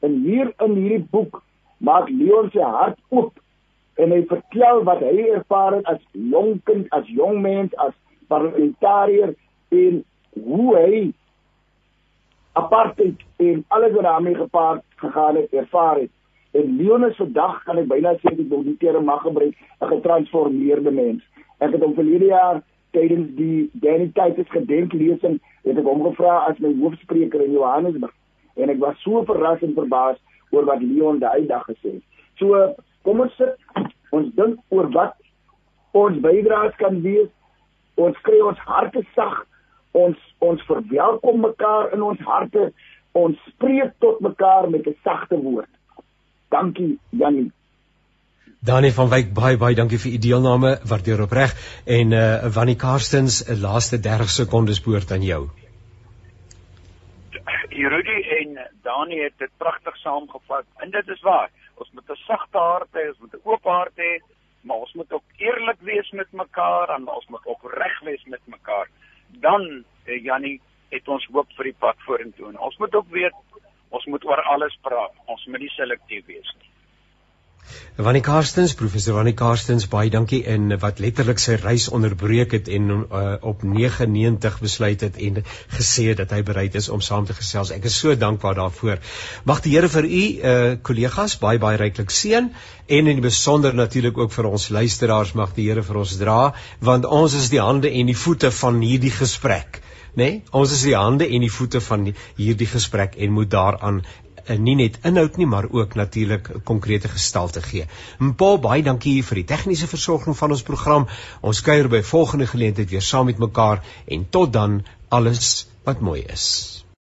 En hier in hierdie boek maak Leon sy hart oop en hy vertel wat hy ervaar het as jong kind, as jong mens, as parlementariër en hoe hy apartheid en alles wat daarmee gepaard gegaan het ervaar het. En Leon is vandag kan ek byna sê die boniteer mag gebruik 'n getransformeerde mens. Ek het hom verlede jaar tydens die Danny Titus gedenklesing het ek hom gevra as my hoofspreker in Johannesburg en ek was so verras en verbaas oor wat Leon daai dag gesê het. So kom ons sit ons dink oor wat ons bydraes kan wees. Ons kry ons harte sag. Ons ons verwelkom mekaar in ons harte. Ons spreek tot mekaar met 'n sagte woord. Dankie Janie. Danie van Wyk baie baie dankie vir u deelname, waardeer opreg en uh Wannie Karstens 'n laaste 30 sekondes woord aan jou. Rudy en Dani het dit pragtig saamgevat en dit is waar. Ons moet 'n sagte hart hê, ons moet 'n oop hart hê, maar ons moet ook eerlik wees met mekaar en ons moet ook reg wees met mekaar. Dan eh, Jannie het ons hoop vir die pad vorentoe. Ons moet ook weet ons moet oor alles praat. Ons moet nie selektief wees nie. Wannie Karstens, professor Wannie Karstens, baie dankie en wat letterlik sy reis onderbreek het en uh, op 99 besluit het en gesê dat hy bereid is om saam te gesels. Ek is so dankbaar daarvoor. Mag die Here vir u uh, kollegas baie baie ryklik seën en in besonder natuurlik ook vir ons luisteraars mag die Here vir ons dra want ons is die hande en die voete van hierdie gesprek. Nee, ons is die hande en die voete van hierdie gesprek en moet daaraan nie net inhoud nie, maar ook natuurlik konkrete gestalte gee. Paul, baie dankie vir die tegniese versorging van ons program. Ons kuier by volgende geleentheid weer saam met mekaar en tot dan alles wat mooi is.